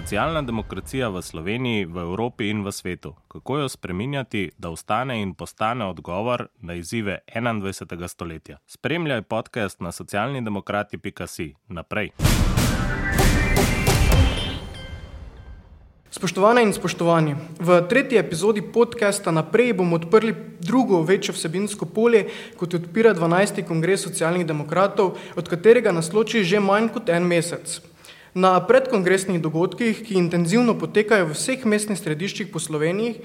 Socialna demokracija v Sloveniji, v Evropi in v svetu. Kako jo spreminjati, da ostane in postane odgovor na izzive 21. stoletja? Spremljaj podcast na socialnidemokrati.si. Naprej. Spoštovane in spoštovani, v tretji epizodi podcasta Naprej bomo odprli drugo večjo vsebinsko polje, kot odpira 12. kongres socialnih demokratov, od katerega nas loči že manj kot en mesec. Na predkongresnih dogodkih, ki intenzivno potekajo v vseh mestnih središčih po Sloveniji,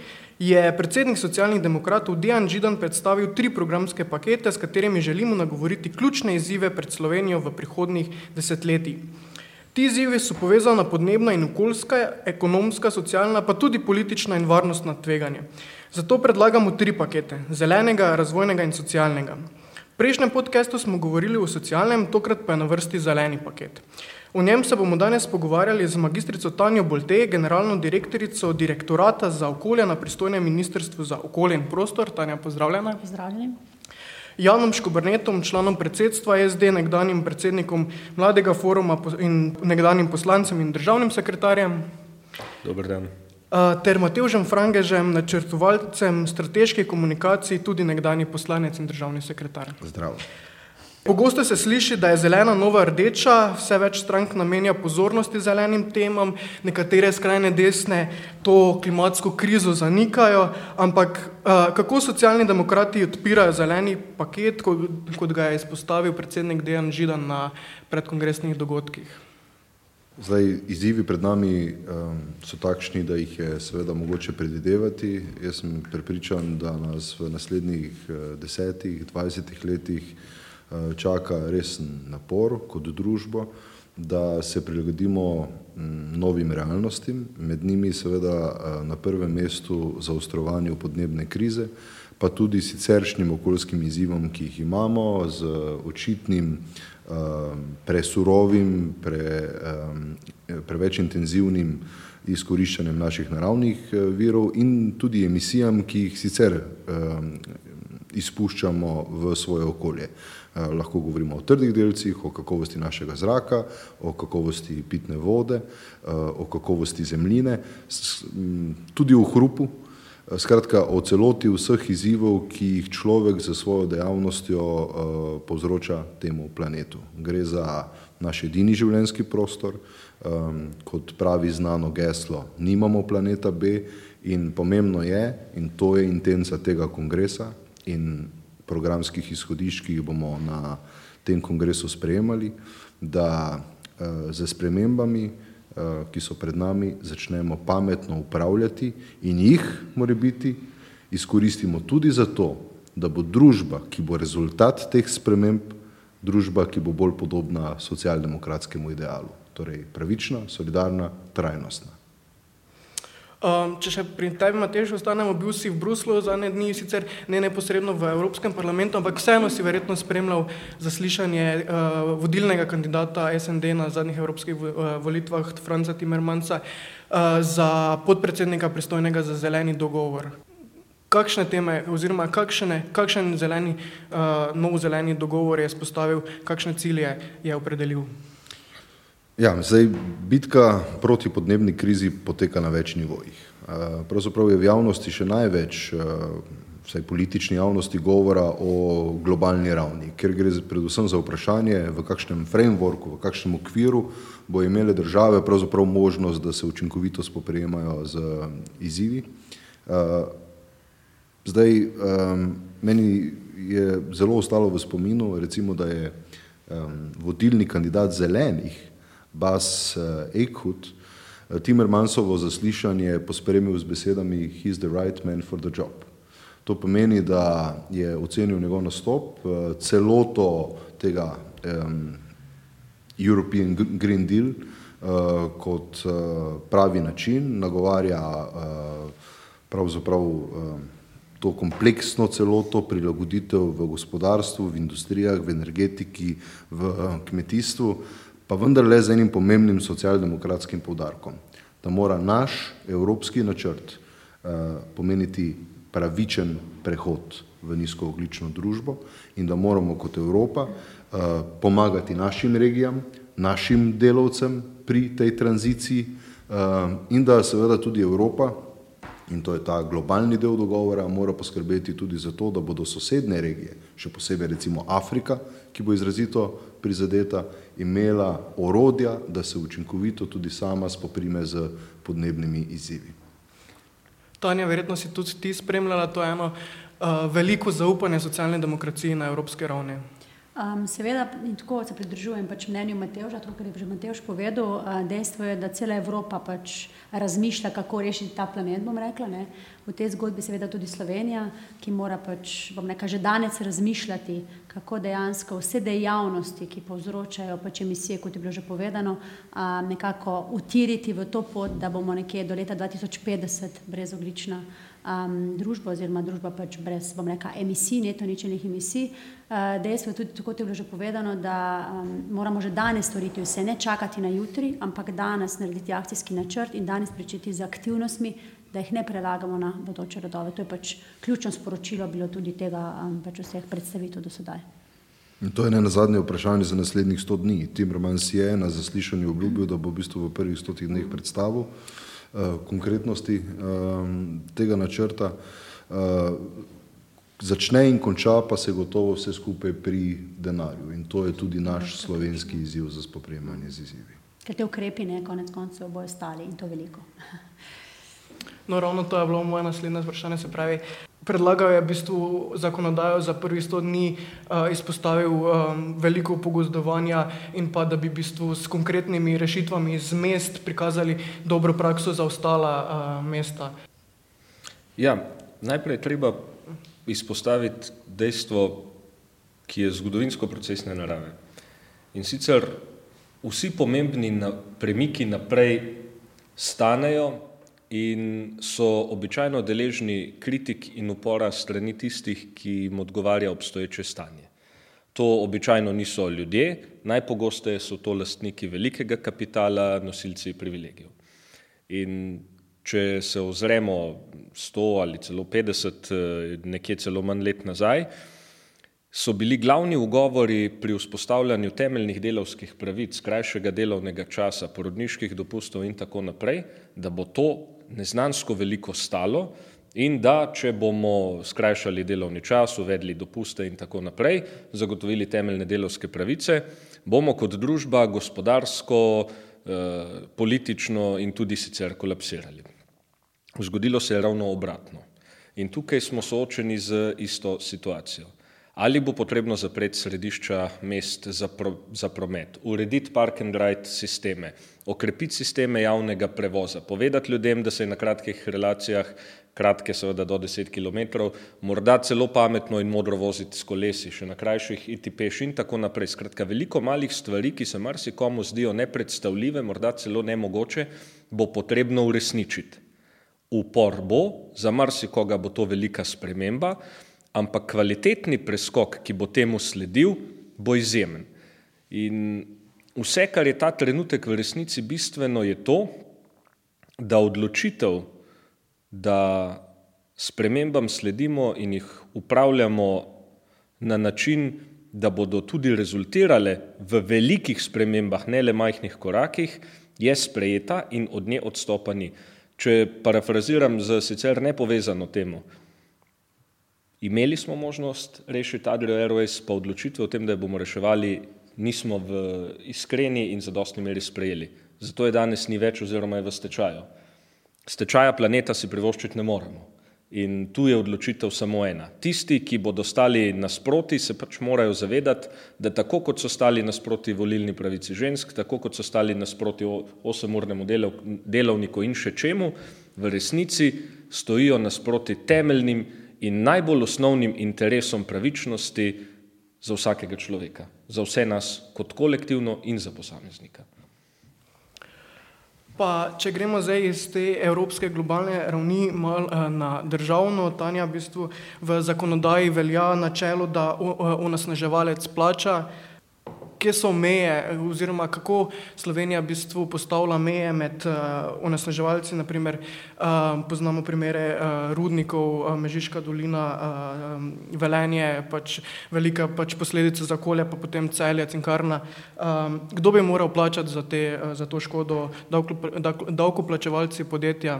je predsednik socialnih demokratov Dejan Židan predstavil tri programske pakete, s katerimi želimo nagovoriti ključne izzive pred Slovenijo v prihodnjih desetletjih. Ti izzivi so povezana podnebna in okoljska, ekonomska, socialna, pa tudi politična in varnostna tveganja. Zato predlagamo tri pakete: zelenega, razvojnega in socialnega. V prejšnjem podkastu smo govorili o socialnem, tokrat pa je na vrsti zeleni paket. O njem se bomo danes pogovarjali z magistrico Tanjo Bolte, generalno direktorico direktorata za okolje na pristojnem ministrstvu za okolje in prostor. Tanja, pozdravljena. Pozdravljeni. Janom Škobrnetom, članom predsedstva SD, nekdanjim predsednikom mladega foruma in nekdanjim poslancem in državnim sekretarjem. Dobar dan. Ter Matevžem Frangežem, načrtovalcem strateške komunikacije, tudi nekdanji poslanec in državni sekretar. Zdravo. Pogosto se sliši, da je zelena nova rdeča, vse več strank namenja pozornosti zelenim temam, nekatere skrajne desne to klimatsko krizo zanikajo, ampak kako socialni demokrati odpirajo zeleni paket, kot ga je izpostavil predsednik Dejan Židan na predkongresnih dogodkih? Zdaj, izzivi pred nami um, so takšni, da jih je seveda mogoče predvidevati. Jaz sem prepričan, da nas v naslednjih desetih, dvajsetih letih Eh, čaka resen napor kot družbo, da se prilagodimo mm, novim realnostim, med njimi seveda eh, na prvem mestu zaostrovanju podnebne krize, pa tudi siceršnjim okoljskim izzivom, ki jih imamo, z očitnim eh, presurovim, pre, preveč intenzivnim izkoriščanjem naših naravnih virov in tudi emisijam, ki jih sicer izpuščamo v svoje okolje. Eh, lahko govorimo o trdih delcih, o kakovosti našega zraka, o kakovosti pitne vode, eh, o kakovosti zemljine, tudi v hrupu, eh, skratka o celoti vseh izzivov, ki jih človek za svojo dejavnostjo povzroča temu planetu. Gre za naš edini življenjski prostor, kot pravi znano geslo, nimamo planeta B in pomembno je, in to je intenca tega kongresa in programskih izhodišč, ki jih bomo na tem kongresu sprejemali, da z spremembami, ki so pred nami, začnemo pametno upravljati in jih, mora biti, izkoristimo tudi zato, da bo družba, ki bo rezultat teh sprememb, družba, ki bo bolj podobna socialdemokratskemu idealu, torej pravična, solidarna, trajnostna. Um, če še pri tebi, Matej, ostanemo, bil si v Bruslu zadnje dni, sicer ne neposredno v Evropskem parlamentu, ampak vseeno si verjetno spremljal zaslišanje uh, vodilnega kandidata SND na zadnjih evropskih uh, volitvah, Franca Timmermansa, uh, za podpredsednika pristojnega za zeleni dogovor. Kakšne teme oziroma kakšne, kakšen zeleni, uh, nov zeleni dogovor je spostavil, kakšne cilje je opredelil? Ja, zdaj bitka proti podnebni krizi poteka na več nivojih. Pravzaprav je v javnosti še največ, vsaj politični javnosti, govora o globalni ravni, ker gre predvsem za vprašanje, v kakšnem frameworku, v kakšnem okviru bo imele države pravzaprav možnost, da se učinkovito spoprijemajo z izzivi. Zdaj, meni je zelo ostalo v spominu, recimo, da je vodilni kandidat zelenih, Bas Eichhut, eh, Timmermansovo zaslišanje pospremil z besedami He's the right man for the job. To pomeni, da je ocenil njegov nastop, eh, celoto tega um, European Green Deal uh, kot uh, pravi način, nagovarja uh, pravzaprav uh, to kompleksno celoto prilagoditev v gospodarstvu, v industrijah, v energetiki, v uh, kmetijstvu, uh, pa vendarle z enim pomembnim socialdemokratskim povdarkom, da mora naš evropski načrt uh, pomeniti pravičen prehod v nizkooglično družbo in da moramo kot Evropa uh, pomagati našim regijam, našim delovcem pri tej tranziciji, in da seveda tudi Evropa, in to je ta globalni del dogovora, mora poskrbeti tudi za to, da bodo sosedne regije, še posebej recimo Afrika, ki bo izrazito prizadeta, imela orodja, da se učinkovito tudi sama spoprime z podnebnimi izzivi. Tanja, verjetno si tudi ti spremljala to eno uh, veliko zaupanje socialne demokracije na evropski ravni. Um, seveda, in tako se pridružujem pač mnenju Mateoša, to, kar je že Mateoš povedal. Uh, dejstvo je, da cela Evropa pač razmišlja, kako rešiti ta planet. Rekla, v tej zgodbi seveda tudi Slovenija, ki mora pač, nekaj, že danes razmišljati, kako dejansko vse dejavnosti, ki povzročajo pač emisije, kot je bilo že povedano, uh, nekako utiriti v to pot, da bomo nekje do leta 2050 brezoglična um, družba oziroma družba pač brez, bom rekla, emisij, neto ničenih emisij. Uh, dejstvo je tudi, kot je bilo že povedano, da um, moramo že danes storiti vse, ne čakati na jutri, ampak danes narediti akcijski načrt in danes pričeti z aktivnostmi, da jih ne prelagamo na bodoče rodove. To je pač ključno sporočilo bilo tudi tega um, pač vseh predstavitev do sedaj. In to je ne na zadnje vprašanje za naslednjih 100 dni. Tim Roman si je na zaslišanju obljubil, da bo v bistvu v prvih 100 dneh predstavil. Eh, konkretnosti tega načrta. Eh, začne in konča pa se gotovo vse skupaj pri denarju in to je tudi naš slovenski izziv za spoprijemanje z izzivi. Ker te ukrepi ne, konec koncev bojo stali in to veliko. No, ravno to je bilo moje naslednje vprašanje, se pravi, predlagal je v bistvu zakonodajo za prvi sto dni, uh, izpostavil um, veliko pogozdovanja in pa da bi v bistvu s konkretnimi rešitvami iz mest prikazali dobro prakso za ostala uh, mesta. Ja, najprej treba izpostaviti dejstvo, ki je zgodovinsko procesne narave. In sicer vsi pomembni na, premiki naprej stanejo in so običajno deležni kritik in upora strani tistih, ki jim odgovarja obstoječe stanje. To običajno niso ljudje, najpogosteje so to lastniki velikega kapitala, nosilci privilegijev. In če se ozremo 100 ali celo 50, eh, nekje celo manj let nazaj, so bili glavni ugovori pri vzpostavljanju temeljnih delovskih pravic, krajšega delovnega časa, porodniških dopustov in tako naprej, da bo to neznansko veliko stalo in da, če bomo skrajšali delovni čas, uvedli dopuste in tako naprej, zagotovili temeljne delovske pravice, bomo kot družba gospodarsko, eh, politično in tudi sicer kolapsirali. Zgodilo se je ravno obratno. In tukaj smo soočeni z isto situacijo. Ali bo potrebno zapreti središča mest za, pro, za promet, urediti park and ride sisteme, okrepiti sisteme javnega prevoza, povedati ljudem, da se je na kratkih relacijah, kratke seveda do 10 km, morda celo pametno in modro voziti s kolesi, še na krajših iti peš in tako naprej. Skratka, veliko malih stvari, ki se marsikomu zdijo nepredstavljive, morda celo nemogoče, bo potrebno uresničiti. Upor bo, za marsikoga bo to velika sprememba, ampak kvalitetni preskok, ki bo temu sledil, bo izjemen. In Vse, kar je ta trenutek v resnici bistveno, je to, da odločitev, da spremembam sledimo in jih upravljamo na način, da bodo tudi rezultirale v velikih spremembah, ne le majhnih korakih, je sprejeta in od nje odstopa ni. Če parafraziram z sicer nepovezano temo, imeli smo možnost rešiti Adrio Airways, pa odločitve o tem, da jo bomo reševali, nismo v iskreni in zadostni meri sprejeli. Zato je danes ni več oziroma je v stečaju. Stečaja planeta si privoščiti ne moremo. In tu je odločitev samo ena. Tisti, ki bodo stali nasproti, se pač morajo zavedati, da tako kot so stali nasproti volilni pravici žensk, tako kot so stali nasproti osemurnemu delovniku in še čemu, v resnici stojijo nasproti temeljnim in najbolj osnovnim interesom pravičnosti, za vsakega človeka, za vse nas kot kolektivno in za posameznika. Pa, če gremo zdaj iz te evropske globalne ravni mal, eh, na državno, Tanja, v, bistvu v zakonodaji velja načelo, da onesnaževalec plača. Kje so meje, oziroma kako Slovenija v bistvu postavlja meje med uh, onesnaževalci. Naprimer, uh, poznamo primere uh, rudnikov, uh, Mežiška dolina, uh, Velenje, pač velika pač posledica za okolje, pa potem celje, cinkarna. Um, kdo bi moral plačati za, te, uh, za to škodo, davkoplačevalci podjetja?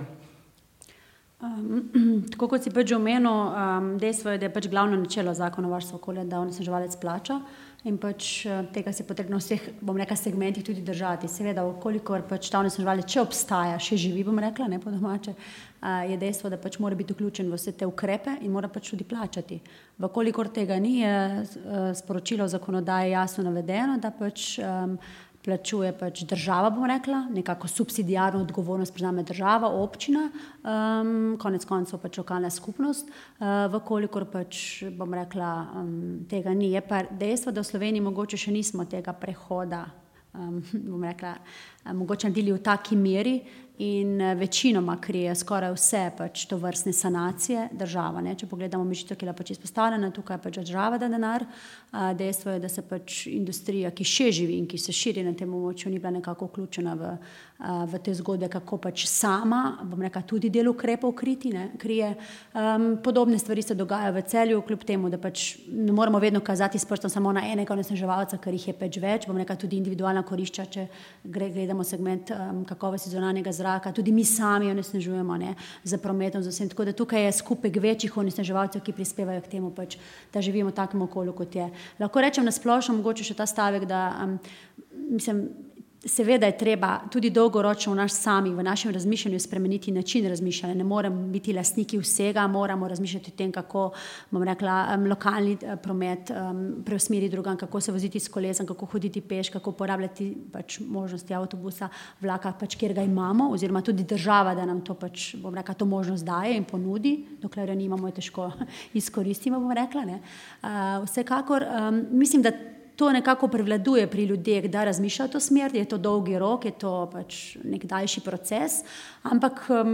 Um, tako kot si pač omenil, um, dejstvo je, da je pač glavno načelo zakona o varstvu okolja, da onesnaževalec plača in pač uh, tega se je potrebno v vseh, bom rekla, segmentih tudi držati. Seveda, kolikor pač ta onesnaževalec še obstaja, še živi, bom rekla, ne po domače, uh, je dejstvo, da pač mora biti vključen v vse te ukrepe in mora pač tudi plačati. Vkolikor tega ni, je uh, sporočilo zakonodaje jasno navedeno, da pač um, plačuje pač država, bom rekla, nekako subsidijarno odgovornost prevzame država, občina, um, konec koncev pač lokalna skupnost, uh, vkolikor pač, bom rekla, um, tega ni. Je pa dejstvo, da v Sloveniji mogoče še nismo tega prehoda, um, bom rekla, mogoče naredili v taki meri, in eh, večinoma krije skoraj vse pač to vrstne sanacije država. Ne? Če pogledamo mišico, ki je pač izpostavljena, tukaj pač država da denar. Dejstvo je, da se pač industrija, ki še živi in ki se širi na tem območju, ni bila nekako vključena v, v te zgodbe, kako pač sama, bom rekla, tudi del ukrepov kriti, ne? krije. Um, podobne stvari se dogajajo v celju, kljub temu, da pač ne moramo vedno kazati s prstom samo na enega onesnaževalca, ker jih je pač več, bom rekla, tudi individualna korišča, če gledamo segment um, kakovosti zunanjega zraka zraka, tudi mi sami onesnažujemo z prometom, z vsem. Tako da tukaj je skupek večjih onesnaževalcev, ki prispevajo k temu, pač, da živimo v takem okolju, kot je. Lahko rečem na splošno, mogoče še ta stavek, da um, mislim. Seveda je treba tudi dolgoročno v, naš sami, v našem razmišljanju spremeniti način razmišljanja. Ne moramo biti lastniki vsega, moramo razmišljati o tem, kako rekla, um, lokalni uh, promet um, preusmeriti drugam, kako se voziti s kolesom, kako hoditi peš, kako uporabljati pač, možnosti avtobusa, vlaka, pač, kjer ga imamo, oziroma tudi država, da nam to, pač, rekla, to možnost daje in ponudi, dokler jo nimamo, je težko izkoristiti. Uh, vsekakor um, mislim, da to nekako prevladuje pri ljudeh, da razmišljajo to smer, je to dolgi rok, je to pač nek daljši proces. Ampak um,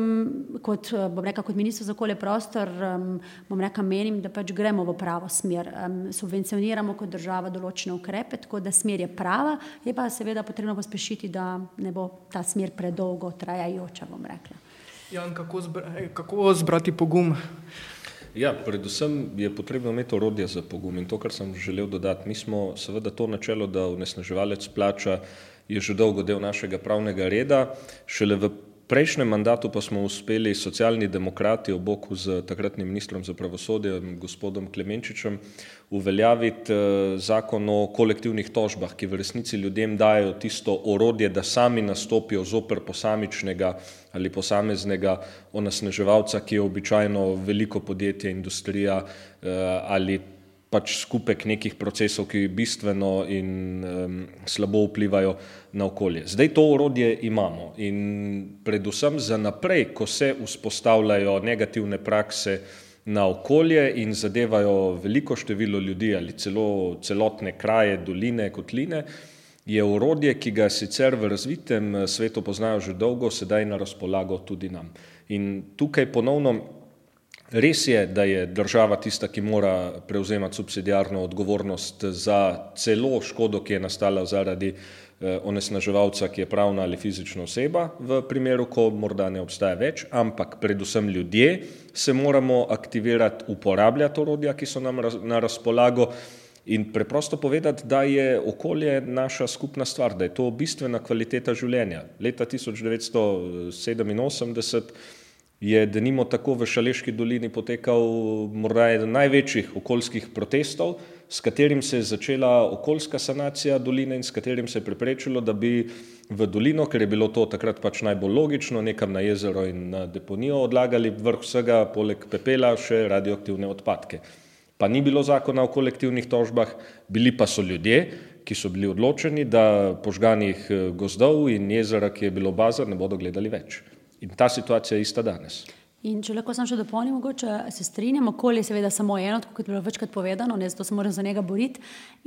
kot, bom rekla, kot ministr za okolje prostor, um, bom rekla, menim, da pač gremo v pravo smer. Um, subvencioniramo kot država določene ukrepe, tako da smer je prava, je pa seveda potrebno pospešiti, da ne bo ta smer predolgo trajajoča, bom rekla. Jan, kako, zbra, kako zbrati pogum? Ja, predvsem je potrebno imeti orodje za pogum in to, kar sem želel dodati. Mi smo seveda to načelo, da vnesnaževalec plača, je že dolgo del našega pravnega reda. Šele v prejšnjem mandatu pa smo uspeli socialni demokrati ob boku z takratnim ministrom za pravosodje, gospodom Klemenčičem, uveljaviti eh, zakon o kolektivnih tožbah, ki v resnici ljudem dajo tisto orodje, da sami nastopijo zoper posamičnega ali posameznega onesnaževalca, ki je običajno veliko podjetje, industrija eh, ali pač skupek nekih procesov, ki bistveno in um, slabo vplivajo na okolje. Zdaj to orodje imamo in predvsem za naprej, ko se vzpostavljajo negativne prakse na okolje in zadevajo veliko število ljudi ali celo celotne kraje, doline, kotline, je orodje, ki ga sicer v razvitem eh, svetu poznajo že dolgo, sedaj na razpolago tudi nam. In tukaj ponovno res je, da je država tista, ki mora prevzemati subsidijarno odgovornost za celo škodo, ki je nastala zaradi eh, onesnaževalca, ki je pravna ali fizična oseba, v primeru, ko morda ne obstaja več, ampak predvsem ljudje se moramo aktivirati, uporabljati orodja, ki so nam na razpolago. In preprosto povedati, da je okolje naša skupna stvar, da je to bistvena kvaliteta življenja. Leta 1987 je denimo tako v Šaleški dolini potekal morda eden največjih okoljskih protestov, s katerim se je začela okoljska sanacija doline in s katerim se je preprečilo, da bi v dolino, ker je bilo to takrat pač najbolj logično, nekam na jezero in na deponijo odlagali vrh vsega, poleg pepela, še radioaktivne odpadke pa ni bilo zakona o kolektivnih tožbah, bili pa so ljudje, ki so bili odločeni, da požganih eh, gozdov in jezera, ki je bilo baza, ne bodo gledali več. In ta situacija je ista danes. In če lahko samo še dopolnim, mogoče se strinjam, okolje je seveda samo eno, kot je bilo večkrat povedano, ne zato se moramo za njega boriti.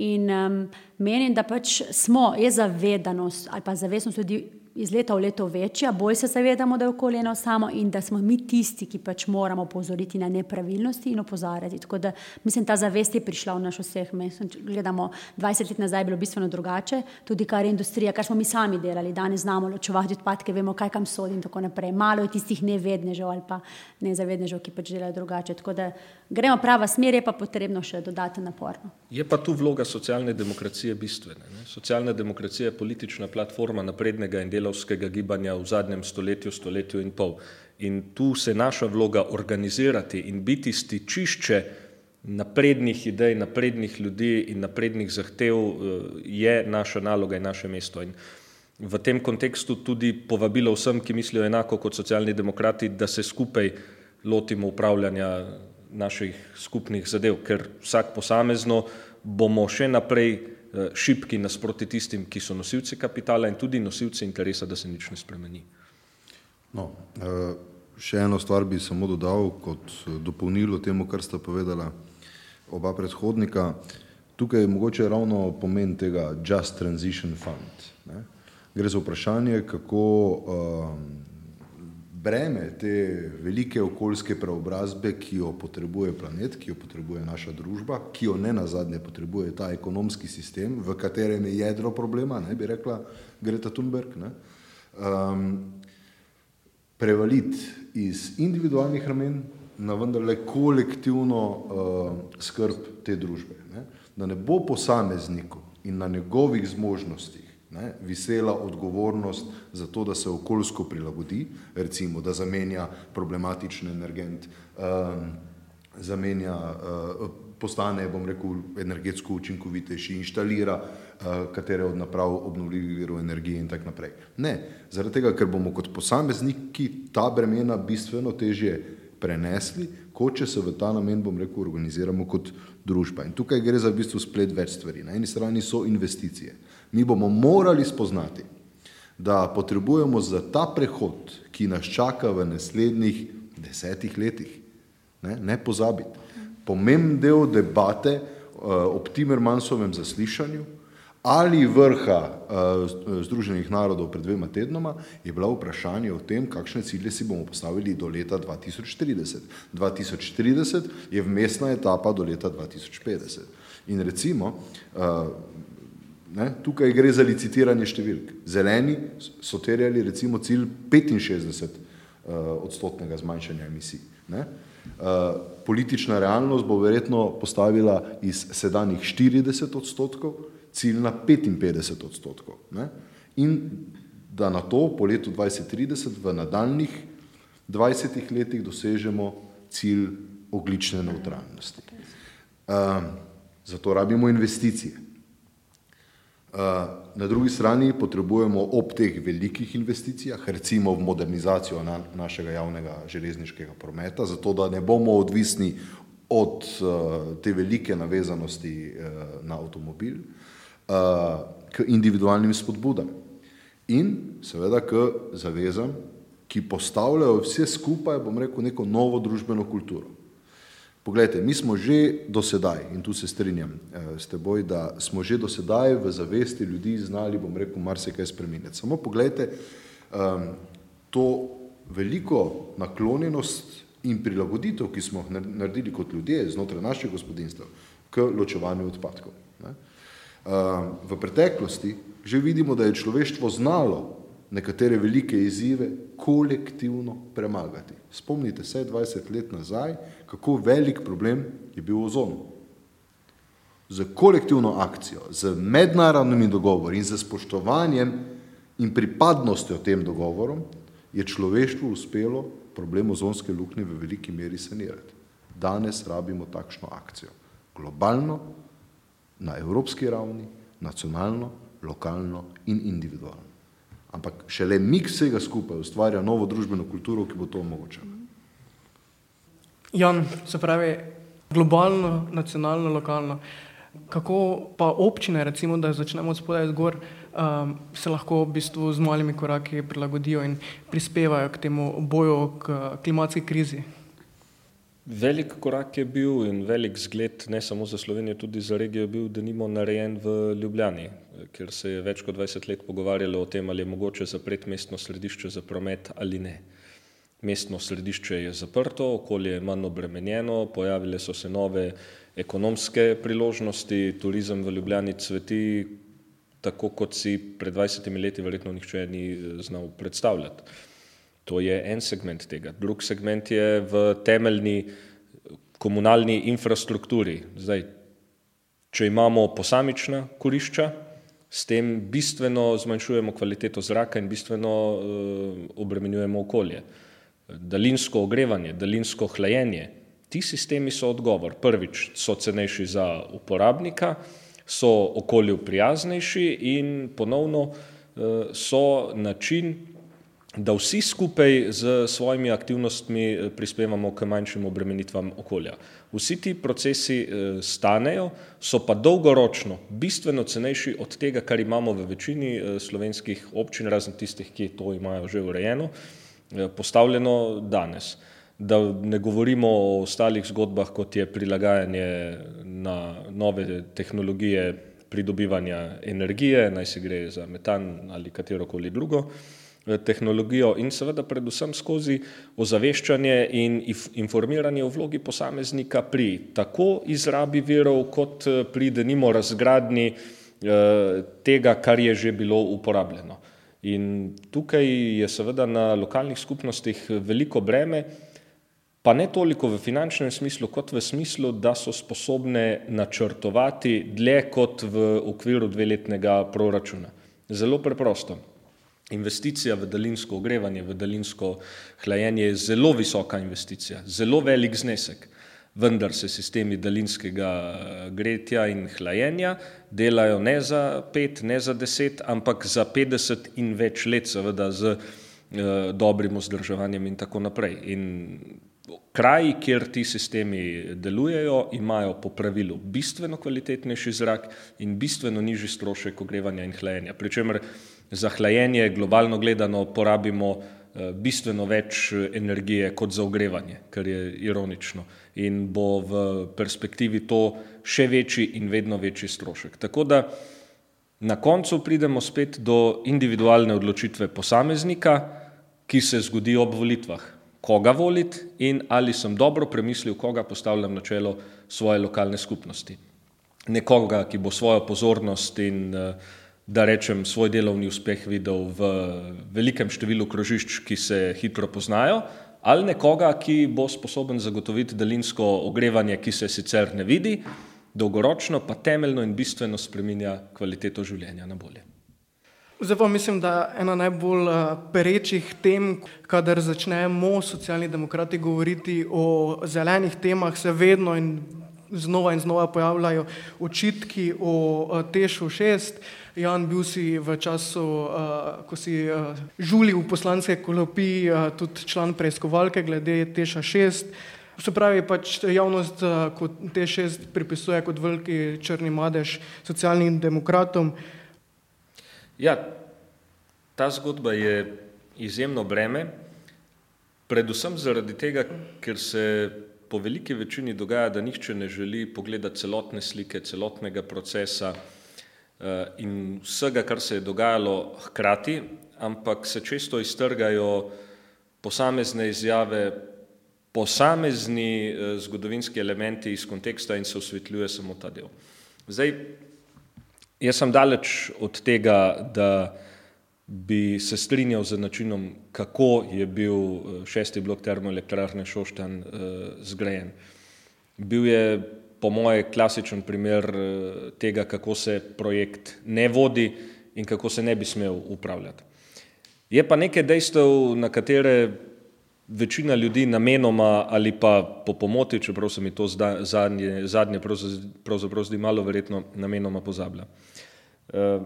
In um, menim, da pač smo, je zavedanost ali pa zavestnost ljudi iz leta v leto večja, bolj se zavedamo, da je okolje eno samo in da smo mi tisti, ki pač moramo opozoriti na nepravilnosti in opozarjati. Tako da mislim, ta zavest je prišla v naš vseh. Mislim, gledamo, 20 let nazaj je bilo bistveno drugače, tudi kar je industrija, kar smo mi sami delali. Danes znamo ločevati odpadke, vemo, kaj kam sodi in tako naprej. Malo je tistih nevednežev ali pa nezavednežev, ki pač delajo drugače. Tako da gremo prava smer, je pa potrebno še dodaten napor. No. Je pa tu vloga socialne demokracije bistvena. Ne? Socialna demokracija je politična platforma naprednega in delovskega gibanja v zadnjem stoletju, stoletju in pol. In tu se naša vloga organizirati in biti stičišče naprednih idej, naprednih ljudi in naprednih zahtev eh, je naša naloga in naše mesto. In v tem kontekstu tudi povabilo vsem, ki mislijo enako kot socialni demokrati, da se skupaj lotimo upravljanja naših skupnih zadev, ker vsak posamezno bomo še naprej eh, šipki nasproti tistim, ki so nosilci kapitala in tudi nosilci interesa, da se nič ne spremeni. No, eh, še eno stvar bi samo dodal kot eh, dopolnilo temu, kar sta povedala oba predhodnika. Tukaj je mogoče ravno pomen tega Just Transition Fund. Gre za vprašanje, kako breme te velike okoljske preobrazbe, ki jo potrebuje planet, ki jo potrebuje naša družba, ki jo ne nazadnje potrebuje ta ekonomski sistem, v katerem je jedro problema, ne bi rekla Greta Thunberg, ne, um, prevaliti iz individualnih ramen na vendarle kolektivno uh, skrb te družbe. Ne, da ne bo posamezniku in na njegovih zmožnostih ne, visela odgovornost za to, da se okoljsko prilagodi, recimo, da zamenja problematičen energent, um, zamenja, uh, postane, bom rekel, energetsko učinkovitejši, inštalira uh, katere od naprav obnovljivih virov energije in tako naprej. Ne, zaradi tega, ker bomo kot posamezniki ta bremena bistveno težje prenesli, kot če se v ta namen, bom rekel, organiziramo kot družba. In tukaj gre za v bistvu splet več stvari. Na eni strani so investicije. Mi bomo morali spoznati, da potrebujemo za ta prehod, ki nas čaka v naslednjih desetih letih, ne, ne pozabiti. Pomemben del debate uh, ob Timermansovem zaslišanju ali vrha uh, Združenih narodov pred dvema tednoma je bila vprašanje o tem, kakšne cilje si bomo postavili do leta 2030. 2030 je vmesna etapa do leta 2050. In recimo, uh, Ne? Tukaj gre za licitiranje številk. Zeleni so terjali recimo cilj 65 uh, eh, odstotnega zmanjšanja emisij. Ne? Uh, politična realnost bo verjetno postavila iz sedanjih 40 odstotkov cilj na 55 odstotkov. Ne? In da na to po letu 2030 v nadaljnih 20 letih dosežemo cilj oglične neutralnosti. Uh, zato rabimo investicije. Eh, na drugi strani potrebujemo ob teh velikih investicijah, recimo v modernizacijo na, našega javnega železniškega prometa, zato da ne bomo odvisni od uh, te velike navezanosti uh, na avtomobil, k individualnim spodbudam in seveda k zavezam, ki postavljajo vse skupaj, bom rekel, neko novo družbeno kulturo. Poglejte, mi smo že do sedaj, in tu se strinjam eh, s teboj, da smo že do sedaj v zavesti ljudi znali, bom rekel, marsikaj spremeniti. Samo pogledajte, um, to veliko naklonjenost in prilagoditev, ki smo jih naredili kot ljudje znotraj naših gospodinstv k ločevanju odpadkov. Ne? Um, v preteklosti že vidimo, da je človeštvo znalo nekatere velike izzive kolektivno premagati. Spomnite se 20 let nazaj, kako velik problem je bil ozon. Z kolektivno akcijo, z mednarodnimi dogovori in z spoštovanjem in pripadnostjo tem dogovorom je človeštvu uspelo problem ozonske luknje v veliki meri sanirati. Danes rabimo takšno akcijo. Globalno, na evropski ravni, nacionalno, lokalno in individualno. Ampak šele mik vsega skupaj ustvarja novo družbeno kulturo, ki bo to omogočala. Jan, se pravi, globalno, nacionalno, lokalno. Kako pa občine, recimo, da začnemo od spodaj zgor, um, se lahko v bistvu z malimi koraki prilagodijo in prispevajo k temu boju, k klimatski krizi? Velik korak je bil in velik zgled ne samo za Slovenijo, tudi za regijo bil, da nimo narejen v Ljubljani, kjer se je več kot 20 let pogovarjalo o tem, ali je mogoče zapreti mestno središče za promet ali ne. Mestno središče je zaprto, okolje je manj obremenjeno, pojavile so se nove ekonomske priložnosti, turizem v Ljubljani cveti tako, kot si pred 20 leti verjetno nihče ni znal predstavljati. To je en segment tega. Drug segment je v temeljni komunalni infrastrukturi. Zdaj, če imamo posamična kurišča, s tem bistveno zmanjšujemo kvaliteto zraka in bistveno uh, obremenjujemo okolje. Daljinsko ogrevanje, daljinsko hlajenje, ti sistemi so odgovor. Prvič so cenejši za uporabnika, so okolju prijaznejši in ponovno uh, so način, da vsi skupaj z svojimi aktivnostmi eh, prispevamo k manjšim obremenitvam okolja. Vsi ti procesi eh, stanejo, so pa dolgoročno bistveno cenejši od tega, kar imamo v večini eh, slovenskih občin, razen tistih, ki to imajo že urejeno, postavljeno danes. Da ne govorimo o ostalih zgodbah, kot je prilagajanje na nove tehnologije pridobivanja energije, naj se gre za metan ali katero koli drugo. Eh, tehnologijo in seveda predvsem skozi ozaveščanje in informiranje o vlogi posameznika pri tako izrabi virov, kot eh, pri denimo razgradni eh, tega, kar je že bilo uporabljeno. In tukaj je seveda na lokalnih skupnostih veliko breme, pa ne toliko v finančnem smislu, kot v smislu, da so sposobne načrtovati dlje kot v okviru dveletnega proračuna. Zelo preprosto. Investicija v daljinsko ogrevanje, v daljinsko hlajenje je zelo visoka investicija, zelo velik znesek, vendar se sistemi daljinskega eh, gretja in hlajenja delajo ne za pet, ne za deset, ampak za petdeset in več let, seveda z eh, dobrim vzdrževanjem in tako naprej. In kraji, kjer ti sistemi delujejo, imajo po pravilu bistveno kvalitetnejši zrak in bistveno nižji strošek ogrevanja in hlajenja. Pričemer za hlajenje globalno gledano porabimo eh, bistveno več eh, energije kot za ogrevanje, kar je ironično in bo v perspektivi to še večji in vedno večji strošek. Tako da na koncu pridemo spet do individualne odločitve posameznika, ki se zgodi ob volitvah. Koga voliti in ali sem dobro premislil, koga postavljam na čelo svoje lokalne skupnosti. Nekoga, ki bo svojo pozornost in uh, da rečem, svoj delovni uspeh videl v velikem številu krožišč, ki se hitro poznajo, ali nekoga, ki bo sposoben zagotoviti daljinsko ogrevanje, ki se sicer ne vidi, dolgoročno pa temeljno in bistveno spreminja kvaliteto življenja na bolje. Zdaj pa mislim, da ena najbolj uh, perečih tem, kadar začnemo socialni demokrati govoriti o zelenih temah, se vedno in znova in znova pojavljajo očitki o uh, Tešu 6. Jan, bil si v času, uh, ko si uh, žulil v poslanske klopi, uh, tudi član preiskovalke glede Teša 6. Se pravi, pač javnost uh, kot T6 pripisuje kot veliki črni madež socialnim demokratom. Ja, ta zgodba je izjemno breme, predvsem zaradi tega, ker se po veliki večini dogaja, da nihče ne želi pogledati celotne slike, celotnega procesa. Eh, in vsega, kar se je dogajalo hkrati, ampak se često iztrgajo posamezne izjave, posamezni eh, zgodovinski elementi iz konteksta in se osvetljuje samo ta del. Zdaj, jaz sem daleč od tega, da bi se strinjal z načinom, kako je bil eh, šesti blok termoelektrarne Šoštan zgrajen. Bil je po moje, klasičen primer eh, tega, kako se projekt ne vodi in kako se ne bi smel upravljati. Je pa nekaj dejstev, na katere večina ljudi namenoma ali pa po pomoti, čeprav se mi to zadnje, zadnje pravzaprav zdi malo verjetno, namenoma pozablja. Eh,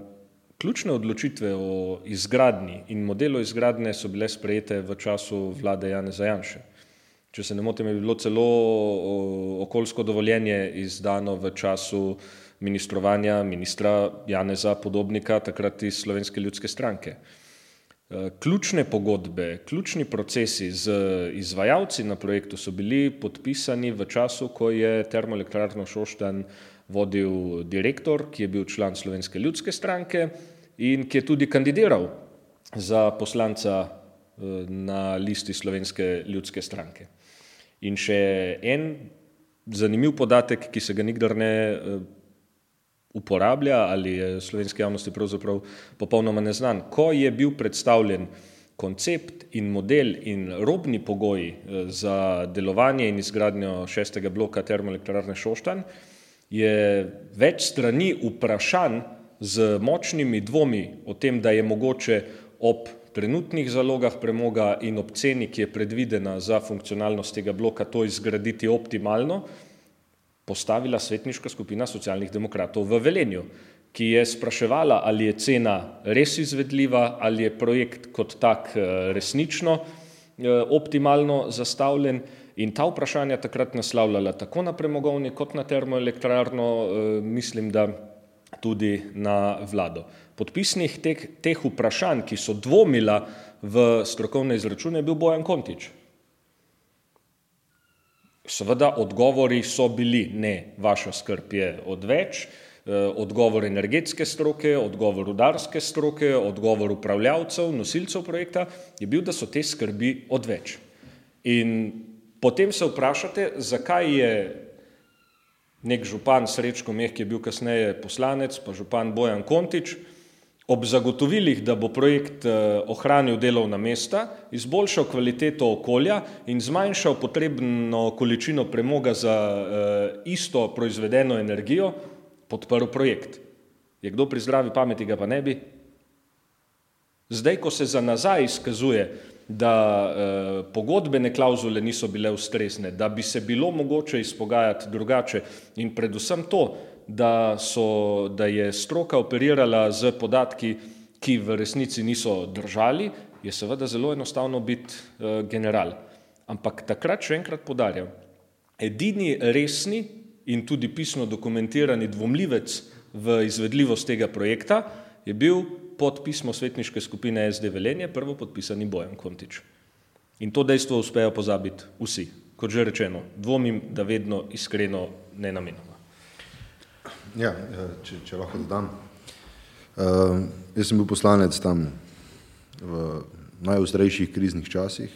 ključne odločitve o izgradnji in modelu izgradnje so bile sprejete v času vlade Jane Zajanše. Če se ne motim, je bilo celo okoljsko dovoljenje izdano v času ministrovanja ministra Janeza Podobnika, takrat iz Slovenske ljudske stranke. Eh, ključne pogodbe, ključni procesi z izvajalci na projektu so bili podpisani v času, ko je termoelektrarno Šoštan vodil direktor, ki je bil član Slovenske ljudske stranke in ki je tudi kandidiral za poslanca eh, na listi Slovenske ljudske stranke. In še en zanimiv podatek, ki se ga nikdar ne eh, uporablja ali je slovenski javnosti pravzaprav popolnoma neznan. Ko je bil predstavljen koncept in model in robni pogoji eh, za delovanje in izgradnjo šestega bloka termoelektrarne Šoštan, je več strani vprašanj z močnimi dvomi o tem, da je mogoče ob trenutnih zalogah premoga in ob ceni, ki je predvidena za funkcionalnost tega bloka, to izgraditi optimalno, postavila svetniška skupina socialnih demokratov v Velenju, ki je spraševala, ali je cena res izvedljiva, ali je projekt kot tak eh, resnično eh, optimalno zastavljen. In ta vprašanja takrat naslavljala tako na premogovni kot na termoelektrarno, eh, mislim, da tudi na vlado. Podpisnih teh, teh vprašanj, ki so dvomila v strokovne izračune, je bil Bojan Kontič. Seveda, odgovori so bili ne, vaša skrb je odveč, eh, odgovor energetske stroke, odgovor rudarske stroke, odgovor upravljavcev, nosilcev projekta je bil, da so te skrbi odveč. In potem se vprašate, zakaj je nek župan Srečko Meh, ki je bil kasneje poslanec, pa župan Bojan Kontič, ob zagotovilih, da bo projekt eh, ohranil delovna mesta, izboljšal kvaliteto okolja in zmanjšal potrebno količino premoga za eh, isto proizvedeno energijo, podprl projekt. Je kdo pri zdravi pameti ga pa ne bi? Zdaj, ko se za nazaj izkazuje, da eh, pogodbene klauzule niso bile ustrezne, da bi se bilo mogoče izpogajati drugače in predvsem to, da, so, da je stroka operirala z podatki, ki v resnici niso držali, je seveda zelo enostavno biti uh, general. Ampak takrat še enkrat podarjam, edini resni in tudi pisno dokumentirani dvomljivec v izvedljivost tega projekta je bil pod pismo svetniške skupine SD Velenje, prvo podpisani Bojan Kontič. In to dejstvo uspejo pozabiti vsi. Kot že rečeno, dvomim, da vedno iskreno ne namenoma. Ja, ja, če, če lahko dodam. Uh, jaz sem bil poslanec tam v najostrejših kriznih časih,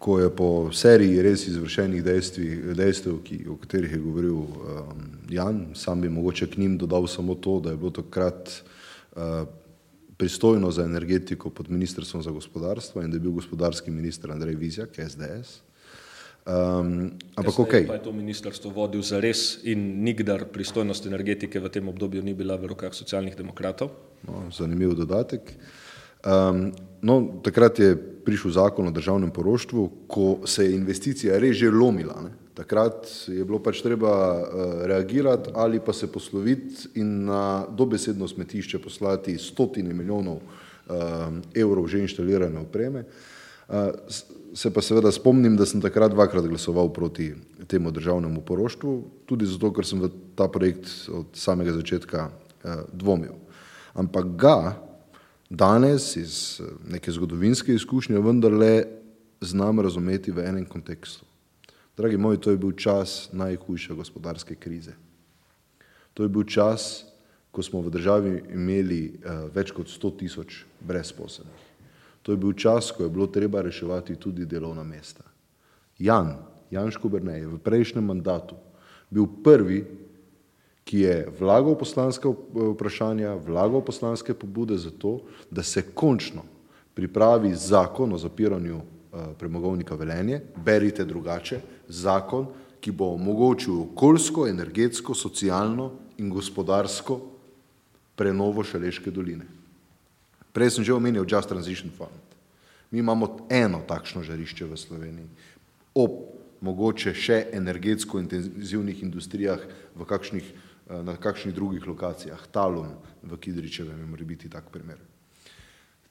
ko je po seriji res izvršenih dejstvi, dejstev, ki, o katerih je govoril um, Jan, sam bi mogoče k njim dodal samo to, da je bilo takrat uh, pristojno za energetiko pod ministrstvom za gospodarstvo in da je bil gospodarski minister Andrej Vizjak, SDS. Um, ampak ok. Pa je to ministrstvo vodil za res in nikdar pristojnost energetike v tem obdobju ni bila v rokah socialnih demokratov? No, zanimiv dodatek. Um, no, takrat je prišel zakon o državnem poroštvu, ko se je investicija res že lomila. Ne? Takrat je bilo pač treba uh, reagirati ali pa se posloviti in na dobesedno smetišče poslati stotine milijonov uh, evrov že inštalirane opreme. Uh, se pa seveda spomnim, da sem takrat dvakrat glasoval proti temu državnemu poroštvu, tudi zato, ker sem v ta projekt od samega začetka dvomil. Ampak ga danes iz neke zgodovinske izkušnje vendarle znam razumeti v enem kontekstu. Dragi moji, to je bil čas najhujše gospodarske krize. To je bil čas, ko smo v državi imeli več kot 100 tisoč brezposelnih. To je bil čas, ko je bilo treba reševati tudi delovna mesta. Jan, Jan Škubernej je v prejšnjem mandatu bil prvi, ki je vlagal poslanske vprašanja, vlagal poslanske pobude za to, da se končno pripravi zakon o zapiranju eh, premogovnika Velenje, berite drugače, zakon, ki bo omogočil okoljsko, energetsko, socialno in gospodarsko prenovo Šaleške doline. Prej sem že omenil Just Transition Fund. Mi imamo eno takšno žarišče v Sloveniji, ob mogoče še energetsko intenzivnih industrijah v kakšnih, eh, na kakšnih drugih lokacijah, Talum v Kidričevem je mora biti tak primer.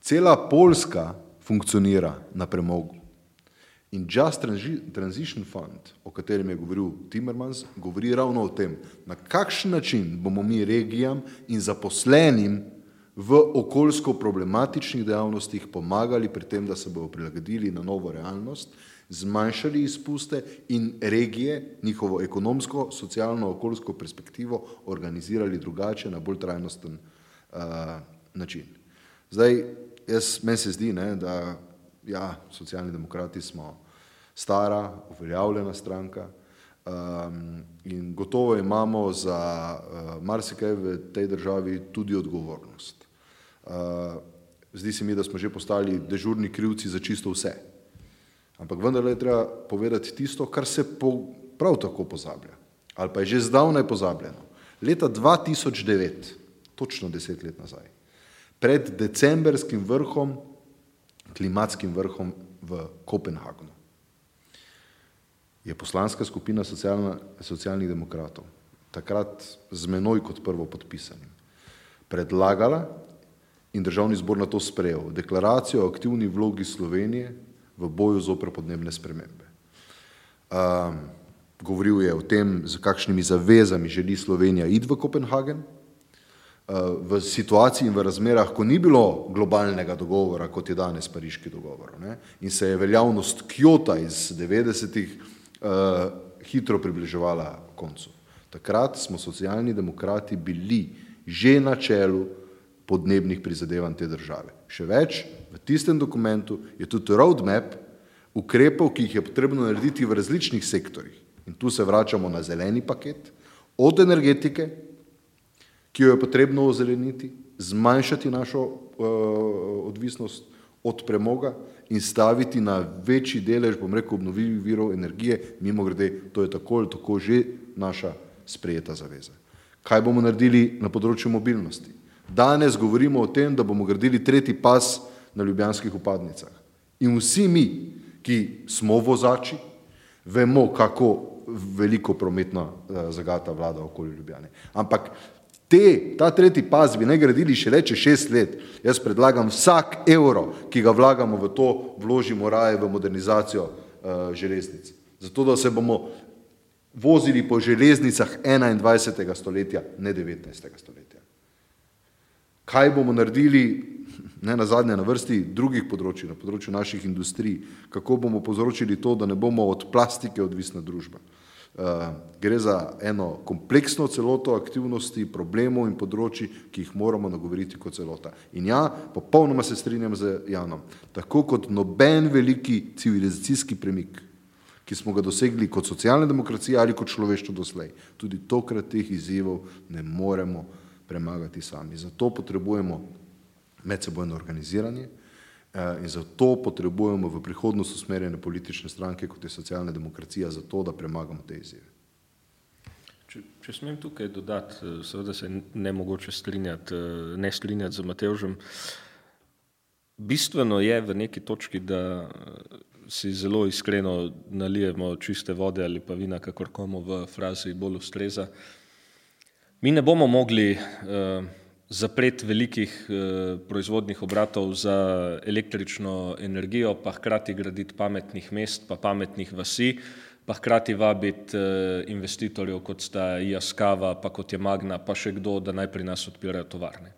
Cela Poljska funkcionira na premogu. In Just Transition Fund, o katerem je govoril Timmermans, govori ravno o tem, na kakšen način bomo mi regijam in zaposlenim v okoljsko problematičnih dejavnostih pomagali pri tem, da se bodo prilagodili na novo realnost, zmanjšali izpuste in regije, njihovo ekonomsko, socialno, okoljsko perspektivo organizirali drugače, na bolj trajnosten uh, način. Zdaj, jaz, meni se zdi, ne, da ja, socialni demokrati smo stara, uveljavljena stranka um, in gotovo imamo za uh, marsikaj v tej državi tudi odgovornost. Uh, zdi se mi, da smo že postali dežurni krivci za čisto vse. Ampak vendarle je treba povedati tisto, kar se po, prav tako pozablja. Ali pa je že zdavnaj pozabljeno. Leta 2009, točno deset let nazaj, pred decembrskim vrhom, klimatskim vrhom v Kopenhagnu, je poslanska skupina socialna, socialnih demokratov, takrat z menoj kot prvo podpisanim, predlagala in državni zbor na to sprejel deklaracijo o aktivni vlogi Slovenije v boju zopr podnebne spremembe. Um, govoril je o tem, z kakšnimi zavezami želi Slovenija iti v Kopenhagen, uh, v situaciji in v razmerah, ko ni bilo globalnega dogovora, kot je danes pariški dogovor. Ne? In se je veljavnost Kjota iz 90-ih uh, hitro približevala koncu. Takrat smo socialni demokrati bili že na čelu podnebnih prizadevanj te države. Še več, v tistem dokumentu je tudi roadmap ukrepov, ki jih je potrebno narediti v različnih sektorjih. In tu se vračamo na zeleni paket, od energetike, ki jo je potrebno ozeleniti, zmanjšati našo uh, odvisnost od premoga in staviti na večji delež, bom rekel, obnovljivih virov energije, mimo grede, to je tako ali tako že naša sprejeta zaveza. Kaj bomo naredili na področju mobilnosti? Danes govorimo o tem, da bomo gradili tretji pas na ljubljanskih upadnicah. In vsi mi, ki smo vozači, vemo, kako veliko prometna eh, zagata vlada okoli Ljubljane. Ampak te, ta tretji pas bi ne gradili še leče šest let. Jaz predlagam vsak evro, ki ga vlagamo v to, vložimo raje v modernizacijo uh, železnic. Zato, da se bomo vozili po železnicah 21. stoletja, ne 19. stoletja kaj bomo naredili, ne na zadnje na vrsti drugih področji, na področju naših industrij, kako bomo povzročili to, da ne bomo od plastike odvisna družba. Uh, gre za eno kompleksno celoto aktivnosti, problemov in področji, ki jih moramo nagovoriti kot celota. In ja, popolnoma se strinjam z Janom. Tako kot noben veliki civilizacijski premik, ki smo ga dosegli kot socialna demokracija ali kot človeštvo doslej, tudi tokrat teh izzivov ne moremo premagati sami. Zato potrebujemo medsebojno organiziranje eh, in zato potrebujemo v prihodnost usmerjene politične stranke, kot je socialna demokracija, zato da premagamo te izzive. Če, če smem tukaj dodati, eh, seveda se ne mogoče strinjati, eh, ne strinjati z Mateožem. Bistveno je v neki točki, da si zelo iskreno nalijemo čiste vode ali pa vina, kakor komu v frazi bolj ustreza. Mi ne bomo mogli uh, zapreti velikih uh, proizvodnih obratov za električno energijo, pa hkrati graditi pametnih mest, pa pametnih vasi, pa hkrati vabiti uh, investitorjev, kot sta Jaskava, pa kot je Magna, pa še kdo, da naj pri nas odpirajo tovarne.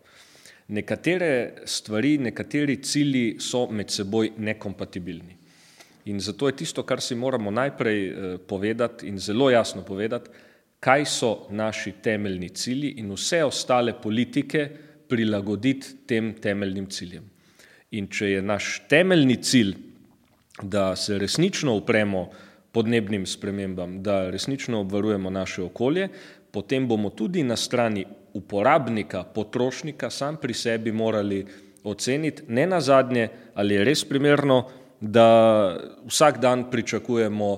Nekatere stvari, nekateri cilji so med seboj nekompatibilni. In zato je tisto, kar si moramo najprej uh, povedati in zelo jasno povedati, kaj so naši temeljni cilji in vse ostale politike prilagoditi tem temeljnim ciljem. In če je naš temeljni cilj, da se resnično upremo podnebnim spremembam, da resnično obvarujemo naše okolje, potem bomo tudi na strani uporabnika, potrošnika, sam pri sebi morali oceniti, ne na zadnje, ali je res primerno, da vsak dan pričakujemo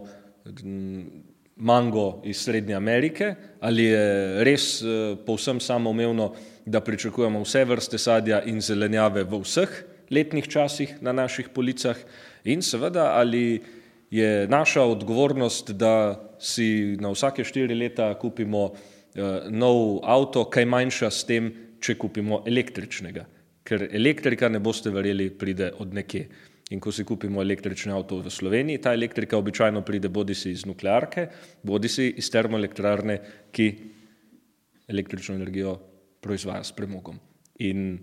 mango iz Srednje Amerike, ali je res eh, povsem samoumevno, da pričakujemo vse vrste sadja in zelenjave v vseh letnih časih na naših policah? In seveda ali je naša odgovornost, da si na vsake štiri leta kupimo eh, nov avto, kaj manjša s tem, če kupimo električnega, ker elektrika, ne boste verjeli, pride od nekje. In ko si kupimo električni avto v Sloveniji, ta elektrika običajno pride bodi si iz nuklearke, bodi si iz termoelektrarne, ki električno energijo proizvaja s premogom. In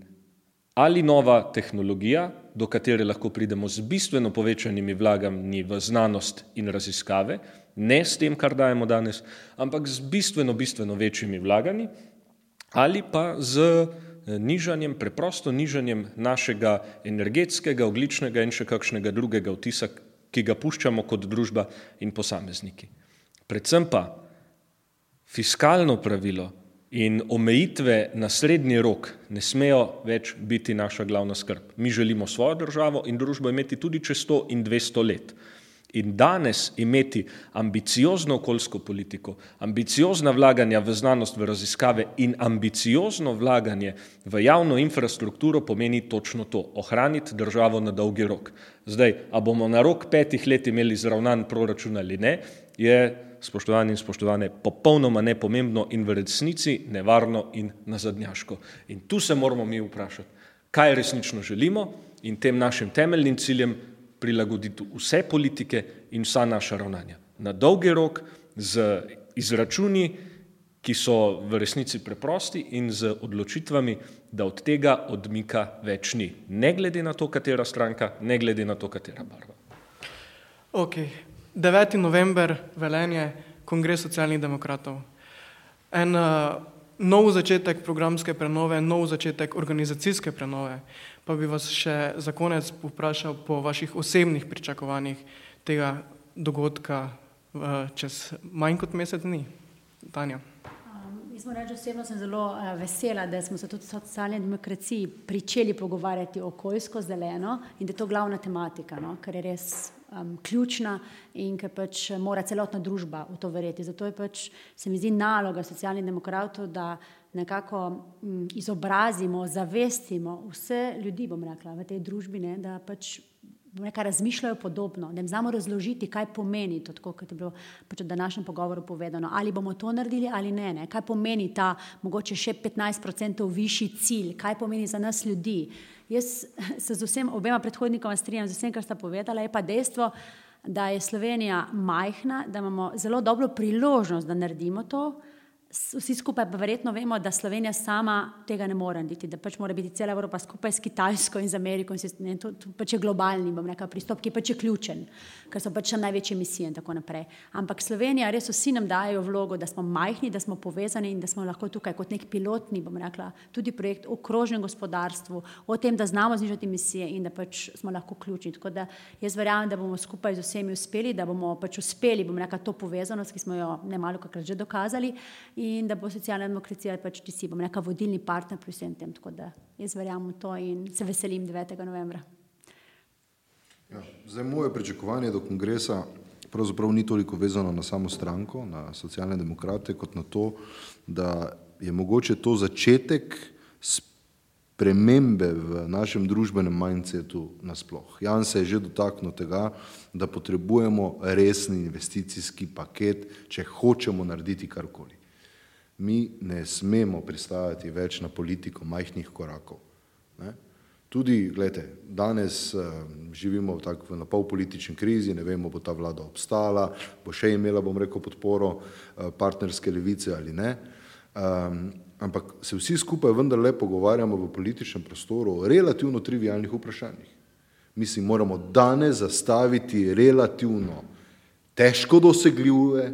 ali nova tehnologija, do katere lahko pridemo z bistveno povečanimi vlaganji v znanost in raziskave, ne s tem, kar dajemo danes, ampak z bistveno, bistveno večjimi vlaganji, ali pa z nižanjem, preprosto nižanjem našega energetskega, ogličnega in še kakšnega drugega vtisa, ki ga puščamo kot družba in posamezniki. Predvsem pa fiskalno pravilo in omejitve na srednji rok ne smejo več biti naša glavna skrb. Mi želimo svojo državo in družbo imeti tudi čez 100 in 200 let. In danes imeti ambiciozno okoljsko politiko, ambiciozna vlaganja v znanost, v raziskave in ambiciozno vlaganje v javno infrastrukturo pomeni točno to: ohraniti državo na dolgi rok. Zdaj, a bomo na rok petih let imeli zravnan proračun ali ne, je spoštovani in spoštovane, popolnoma nepomembno in v resnici nevarno in nazadnjaško. In tu se moramo mi vprašati, kaj resnično želimo in tem našim temeljnim ciljem prilagoditi vse politike in vsa naša ravnanja. Na dolgi rok z izračuni, ki so v resnici preprosti in z odločitvami, da od tega odmika več ni. Ne glede na to, katera stranka, ne glede na to, katera barva. Okay. 9. november, velenje, kongres socialnih demokratov. En uh, nov začetek programske prenove, nov začetek organizacijske prenove. Pa bi vas še za konec vprašal po vaših osebnih pričakovanjih tega dogodka čez manj kot mesec dni. Tanja. Jaz moram reči, osebno sem zelo uh, vesela, da smo se tudi v socialni demokraciji pričeli pogovarjati o okoljsko zeleno in da je to glavna tematika, no? ker je res um, ključna in ker pač mora celotna družba v to verjeti. Zato je pač, se mi zdi, naloga socialnih demokratov, da nekako um, izobrazimo, zavestimo vse ljudi, rekla, v tej družbi, ne, da pač nekaj razmišljajo podobno, da jim znamo razložiti, kaj pomeni to, tako, kot je bilo pač v današnjem pogovoru povedano. Ali bomo to naredili ali ne, ne. Kaj pomeni ta mogoče še 15% višji cilj, kaj pomeni za nas ljudi. Jaz se z vsem obema predhodnikoma strinjam, z vsem, kar sta povedala, je pa dejstvo, da je Slovenija majhna, da imamo zelo dobro priložnost, da naredimo to. Vsi skupaj pa verjetno vemo, da Slovenija sama tega ne more narediti, da pač mora biti cela Evropa skupaj s Kitajsko in z Ameriko in, in to, to pač je globalni, bom rekel, pristop, ki pač je ključen, ker so pač največje misije in tako naprej. Ampak Slovenija res vsi nam dajo vlogo, da smo majhni, da smo povezani in da smo lahko tukaj kot nek pilotni, bom rekla, tudi projekt o krožnem gospodarstvu, o tem, da znamo znižati misije in da pač smo lahko ključni. Tako da jaz verjamem, da bomo skupaj z vsemi uspeli, da bomo pač uspeli, bom rekla, to povezanost, ki smo jo ne malo kakrat že dokazali in da bo socialna demokracija pač tisti, bom rekel, vodilni partner pri vsem tem. Tako da jaz verjamem v to in se veselim 9. novembra. Ja, zdaj, moje pričakovanje do kongresa pravzaprav ni toliko vezano na samo stranko, na socialne demokrate, kot na to, da je mogoče to začetek spremembe v našem družbenem mindsetu nasploh. Jan se je že dotaknil tega, da potrebujemo resni investicijski paket, če hočemo narediti karkoli mi ne smemo pristajati več na politiko majhnih korakov. Ne? Tudi, gledajte, danes uh, živimo v tako na pol politični krizi, ne vemo, bo ta vlada obstala, bo še imela, bom rekel, podporo uh, partnerske levice ali ne. Um, ampak se vsi skupaj vendarle pogovarjamo v političnem prostoru o relativno trivialnih vprašanjih. Mislim, moramo danes zastaviti relativno težko dosegljive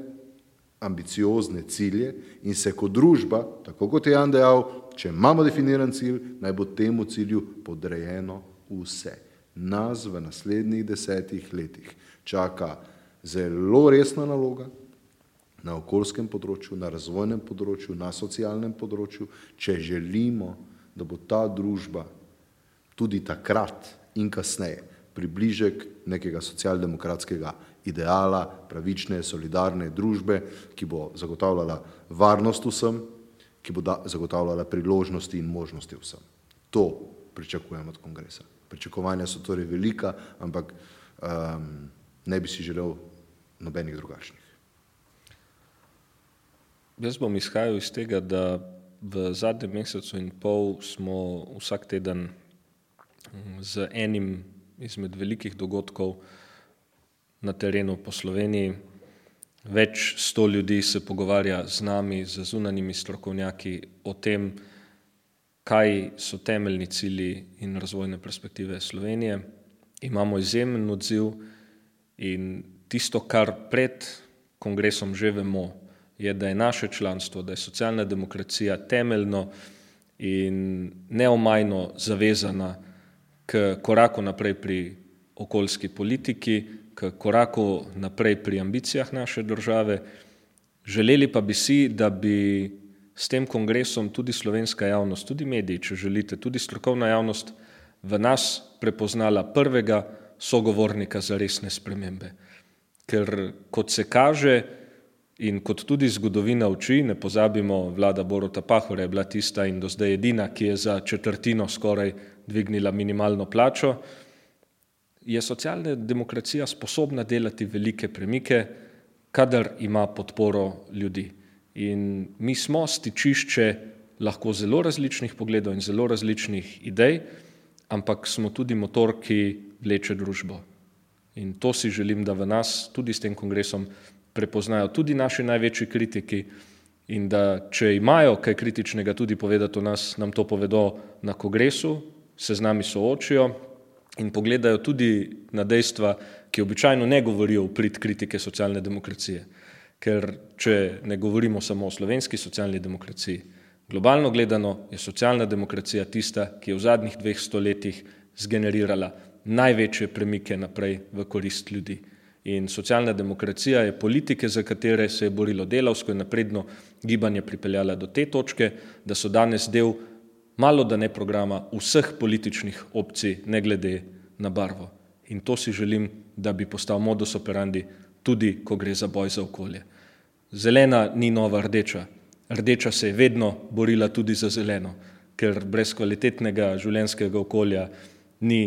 ambiciozne cilje in se kot družba, tako kot je Jan dejal, če imamo definiran cilj, naj bo temu cilju podrejeno vse. Nas v naslednjih desetih letih čaka zelo resna naloga na okoljskem področju, na razvojnem področju, na socialnem področju, če želimo, da bo ta družba tudi takrat in kasneje približek nekega socialdemokratskega ideala pravične, solidarne družbe, ki bo zagotavljala varnost vsem, ki bo zagotavljala priložnosti in možnosti vsem. To pričakujem od kongresa. Pričakovanja so torej velika, ampak um, ne bi si želel nobenih drugačnih. Jaz bom izhajal iz tega, da v zadnjem mesecu in pol smo vsak teden z enim izmed velikih dogodkov na terenu po Sloveniji. Več sto ljudi se pogovarja z nami, z zunanimi strokovnjaki o tem, kaj so temeljni cilji in razvojne perspektive Slovenije. Imamo izjemen odziv in tisto, kar pred kongresom že vemo, je, da je naše članstvo, da je socialna demokracija temeljno in neomajno zavezana k koraku naprej pri okoljski politiki, k koraku naprej pri ambicijah naše države. Želeli pa bi si, da bi s tem kongresom tudi slovenska javnost, tudi mediji, če želite, tudi strokovna javnost v nas prepoznala prvega sogovornika za resne spremembe. Ker kot se kaže in kot tudi zgodovina uči, ne pozabimo, vlada Borota Pahora je bila tista in do zdaj edina, ki je za četrtino skoraj dvignila minimalno plačo, je socialna demokracija sposobna delati velike premike, kadar ima podporo ljudi. In mi smo stičišče lahko zelo različnih pogledov in zelo različnih idej, ampak smo tudi motor, ki vleče družbo. In to si želim, da v nas tudi s tem kongresom prepoznajo tudi naši največji kritiki in da če imajo kaj kritičnega tudi povedati o nas, nam to povedo na kongresu, se z nami soočijo in pogledajo tudi na dejstva, ki običajno ne govorijo v prid kritike socialne demokracije. Ker če ne govorimo samo o slovenski socialni demokraciji, globalno gledano je socialna demokracija tista, ki je v zadnjih dveh stoletjih zgenerirala največje premike naprej v korist ljudi. In socialna demokracija je politike, za katere se je borilo delavsko in napredno gibanje pripeljala do te točke, da so danes del malo da ne programa vseh političnih opcij, ne glede na barvo. In to si želim, da bi postal modus operandi tudi, ko gre za boj za okolje. Zelena ni nova rdeča. Rdeča se je vedno borila tudi za zeleno, ker brez kvalitetnega življenjskega okolja ni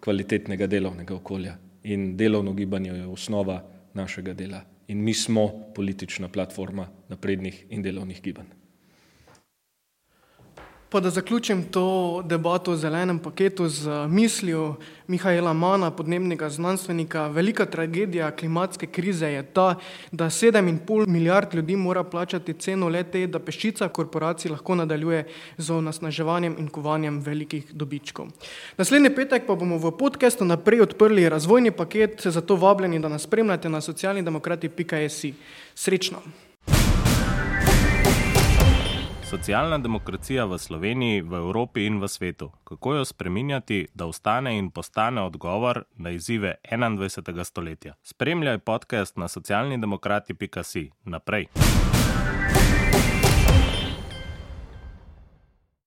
kvalitetnega delovnega okolja. In delovno gibanje je osnova našega dela. In mi smo politična platforma naprednih in delovnih gibanj. Pa da zaključim to debato o zelenem paketu z mislijo Mihajla Mana, podnebnega znanstvenika. Velika tragedija klimatske krize je ta, da 7,5 milijard ljudi mora plačati ceno lete, da peščica korporacij lahko nadaljuje z onasnaževanjem in kovanjem velikih dobičkov. Naslednji petek pa bomo v podkastu naprej odprli razvojni paket, zato vabljeni, da nas spremljate na socialnidemokrati.js. Srečno! Socialna demokracija v Sloveniji, v Evropi in v svetu. Kako jo spreminjati, da ostane in postane odgovor na izzive 21. stoletja? Spremljaj podcast na socialnidemokrati.si. Naprej.